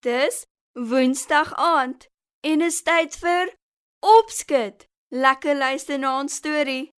Dis Woensdag aand en is tyd vir opskud. Lekker luister na ons storie.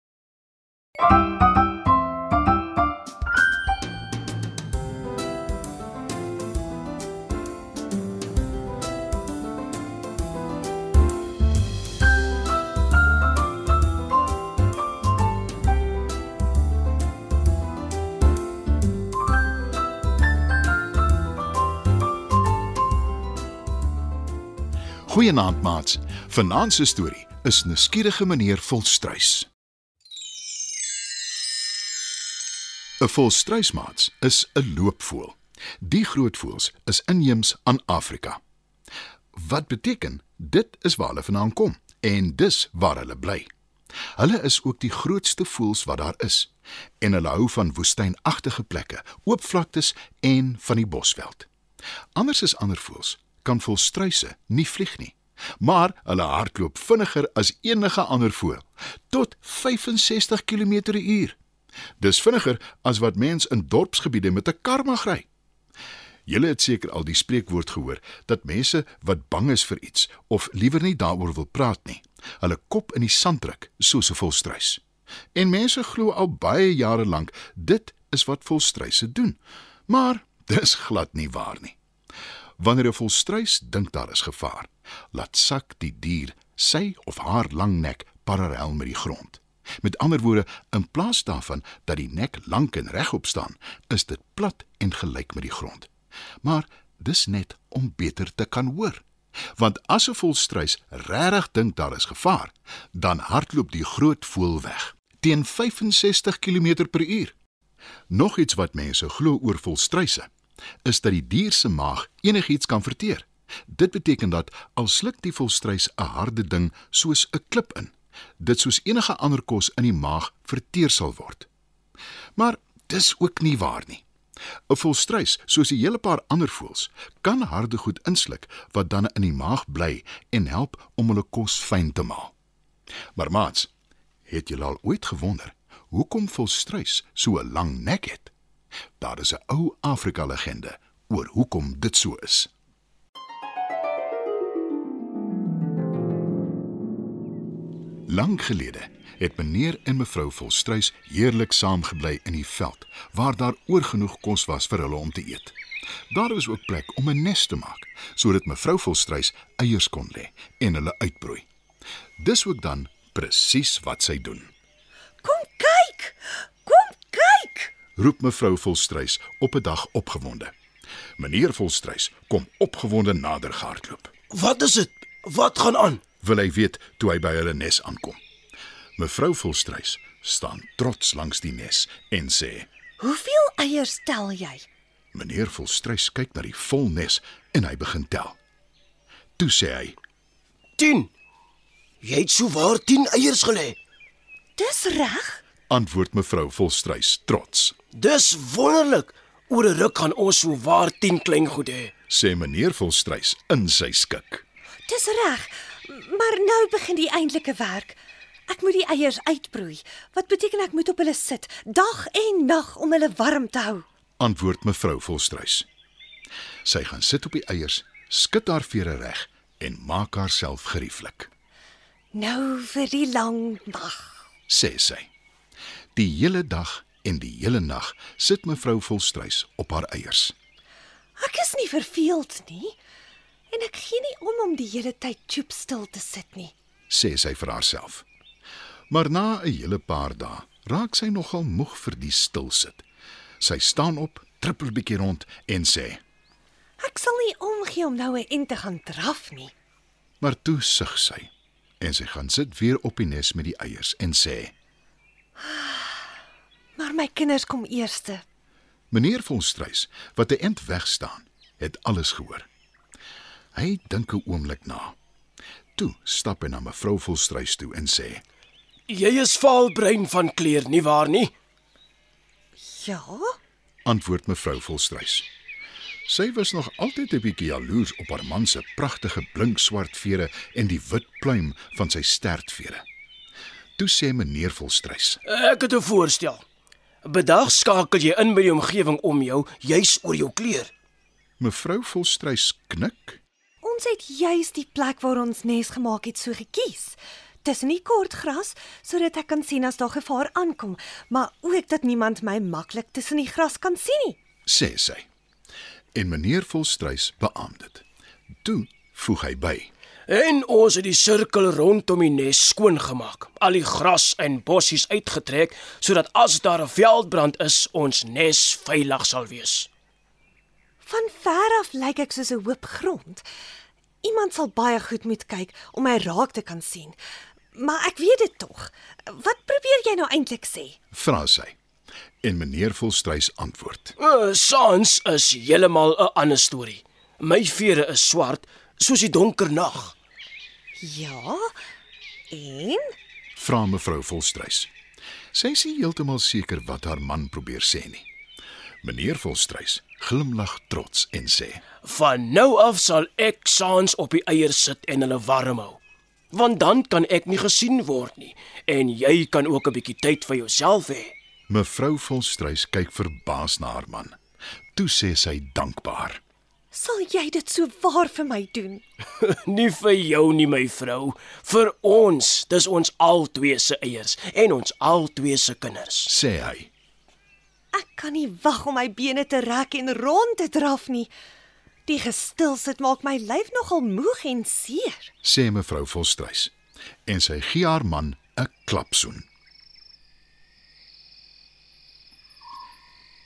Goeienaand maats. Vanaand se storie is Nuuskierige meneer Volstruis. 'n Volstruismaats is 'n loopvoël. Die groot voëls is inheems aan Afrika. Wat beteken dit is waar hulle vandaan kom en dis waar hulle bly. Hulle is ook die grootste voëls wat daar is en hulle hou van woestynagtige plekke, oop vlaktes en van die bosveld. Anders is ander voëls kan volstruise nie vlieg nie. Maar hulle hardloop vinniger as enige ander voël, tot 65 km/h. Dis vinniger as wat mens in dorpsgebiede met 'n kar mag ry. Julle het seker al die spreekwoord gehoor dat mense wat bang is vir iets of liewer nie daaroor wil praat nie, hulle kop in die sand druk soos 'n volstruis. En mense glo al baie jare lank dit is wat volstruise doen. Maar dis glad nie waar nie. Wanneer 'n volstruis dink daar is gevaar, laat sak die dier sy of haar lang nek parallel met die grond. Met ander woorde, in plaas daarvan dat die nek lank en regop staan, is dit plat en gelyk met die grond. Maar dis net om beter te kan hoor. Want as 'n volstruis regtig dink daar is gevaar, dan hardloop die groot voël weg teen 65 km/h. Nog iets wat mense glo oor volstruise is dat die dier se maag enigiets kan verteer. Dit beteken dat al sluk die volstruis 'n harde ding soos 'n klip in, dit soos enige ander kos in die maag verteer sal word. Maar dis ook nie waar nie. 'n Volstruis, soos 'n hele paar ander voëls, kan harde goed insluk wat dan in die maag bly en help om hulle kos fyn te maal. Maar maats, het julle al ooit gewonder hoekom volstruis so 'n lang nek het? Daar is 'n ou Afrika legende oor hoekom dit so is. Lank gelede het meneer en mevrou Volstruis heerlik saamgebly in die veld waar daar oorgenoeg kos was vir hulle om te eet. Daar was ook plek om 'n nes te maak sodat mevrou Volstruis eiers kon lê en hulle uitbroei. Dis ook dan presies wat sy doen. Kom. Roep mevrou Volstruis op 'n dag opgewonde. Meneer Volstruis kom opgewonde nader gehardloop. Wat is dit? Wat gaan aan? Wil hy weet toe hy by hulle nes aankom. Mevrou Volstruis staan trots langs die nes en sê: Hoeveel eiers tel jy? Meneer Volstruis kyk na die vol nes en hy begin tel. Toe sê hy: 10. Jy het souwaar 10 eiers gelê. Dis reg. antwoord mevrou Volstruis trots. Dis wonderlik. Oor 'n ruk gaan ons souwaar 10 klein goed hê. Sê meneer Volstruis in sy skik. Dis reg. Maar nou begin die eintlike werk. Ek moet die eiers uitbroei. Wat beteken ek moet op hulle sit dag en nag om hulle warm te hou? Antwoord mevrou Volstruis. Sy gaan sit op die eiers, skud haar vere reg en maak haarself gerieflik, Nou vir die lang nag. sê sy. Die hele dag en die hele nag sit mevrou Volstruis op haar eiers. Ek is nie verveeld nie. En ek gee nie om om die hele tyd choop stil te sit nie. sê sy vir haarself. Maar na 'n hele paar dae raak sy nogal moeg vir die stil sit. Sy staan op, trippel bietjie rond en sê: Ek sal nie omgee om nou 'n en te gaan draf nie. "Maar toe sug sy en sy gaan sit weer op die nes met die eiers en sê: my kinders kom eerste. "Meneer Volstruis, wat 'n ent weg staan, het alles gehoor." Hy dink 'n oomblik na. Toe stap hy na mevrou Volstruis toe en sê: Jy is vaalbrein van kleur, nie waar nie? Ja? antwoord mevrou Volstruis. Sy was nog altyd 'n bietjie jaloers op haar man se pragtige blink swart vere en die wit pluim van sy stertvere. Toe sê meneer Volstruis: Ek het 'n voorstel. Bedag skakel jy in by die omgewing om jou, juis oor jou kleur. Mevrou Volstruis knik. Ons het juis die plek waar ons nes gemaak het so gekies. Tussen die kort gras sodat ek kan sien as daar gevaar aankom, maar ook dat niemand my maklik tussen die gras kan sien nie. sê sy. En meneer Volstruis beamoed dit. Toe voeg hy by: En ons het die sirkel rondom die nes skoon gemaak. Al die gras en bossies uitgetrek sodat as daar 'n veldbrand is, ons nes veilig sal wees. Van ver af lyk ek soos 'n hoop grond. Iemand sal baie goed moet kyk om my raak te kan sien. Maar ek weet dit tog. Wat probeer jy nou eintlik sê? Vra sy. En meneer Volstruis antwoord: Uh, Sans is heeltemal 'n ander storie. My vere is swart soos die donker nag. Ja. En Vra mevrou Volstruis. Sy is nie heeltemal seker wat haar man probeer sê nie. Meneer Volstruis glimlag trots en sê: Van nou af sal ek saans op die eiers sit en hulle warm hou. Want dan kan ek nie gesien word nie en jy kan ook 'n bietjie tyd vir jouself hê. Mevrou Volstruis kyk verbaas na haar man. Toe sê sy dankbaar: sal jy dit so waar vir my doen? Nie vir jou nie my vrou, vir ons. Dis ons albei se eiers en ons albei se kinders. sê hy. Ek kan nie wag om my bene te rek en rond te draf nie. Die gestil sit maak my lyf nogal moeg en seer. sê mevrou Volstruis en sy gee haar man 'n klapsoen.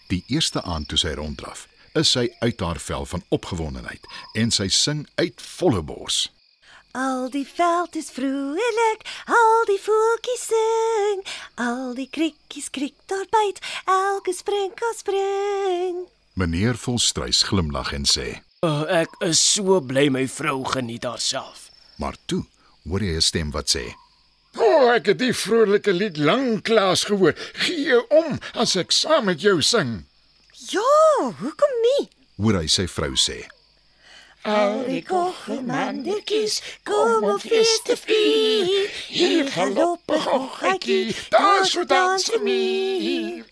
Die eerste aand toe sy ronddraf, is sy uit haar vel van opgewondenheid en sy sing uit volle bors. Al die veld is vrolik, al die voeltjies sing, al die krikkies krik daar byt, elke sprinkel spring. Meneer Volstruis glimlag en sê: Uh, ek is so bly my vrou geniet haarself. "Maar toe hoor jy 'n stem wat sê: O, oh, ek het die vrolike lied lanklaas gehoor. Gee om as ek saam met jou sing. Ja, hoekom nie? Hoor hy sy vrou sê: Al die koggelmandertjies kom op fees te vier. Hier galop 'n goggetjie, daar so dans vir my.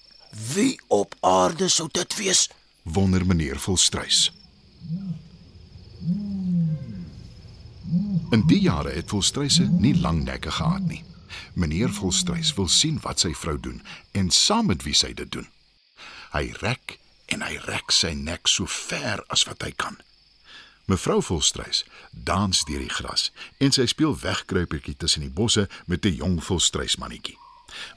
Wie op aarde sou dit wees? wonder meneer Volstruis. In die jare het Volstruise nie lang nekke gehad nie. Meneer Volstruis wil sien wat sy vrou doen en saam met wie sy dit doen. Hy rek en hy rek sy nek so ver as wat hy kan. Mevrou Volstruis dans deur die gras en sy speel wegkruipertjie tussen die bosse met 'n jong Volstruismannetjie.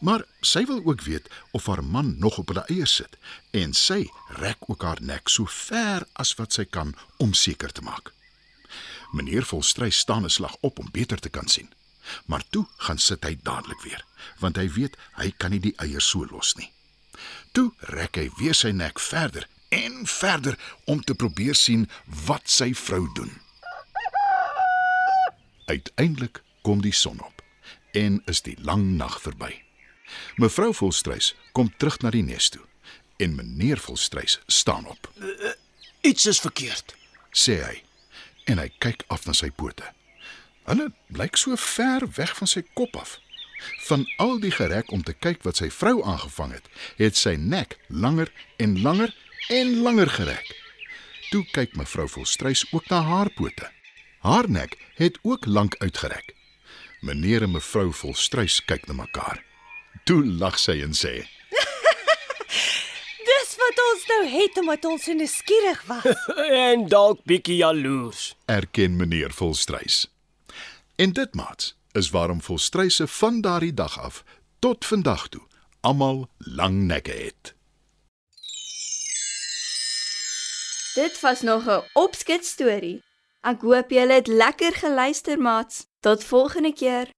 Maar sy wil ook weet of haar man nog op hulle eiers sit en sy rek ook haar nek so ver as wat sy kan om seker te maak. Meneer Volstruis staan 'n slag op om beter te kan sien. Maar toe gaan sit hy dadelik weer, want hy weet hy kan nie die eiers so los nie. Toe rek hy weer sy nek verder en verder om te probeer sien wat sy vrou doen. Uiteindelik kom die son op en is die lang nag verby. Mevrou Volstruis kom terug na die nes toe en meneer Volstruis staan op, Iets is verkeerd. sê hy en hy kyk af na sy pote. Hulle blyk so ver weg van sy kop af. Van al die gerek om te kyk wat sy vrou aangevang het, het sy nek langer en langer en langer gerek. Toe kyk mevrou Volstruis ook na haar pote. Haar nek het ook lank uitgerek. Meneer en mevrou Volstruis kyk na mekaar. Toe lag sy en sê: Dis wat ons nou het omdat ons so nuuskierig was. En dalk bietjie jaloers. erken meneer Volstruis. En dit maats is waarom Volstruise van daardie dag af tot vandag toe almal lang nekke het. Dit was nog 'n opskets storie. Ek hoop julle het lekker geluister, maats. Tot volgende keer.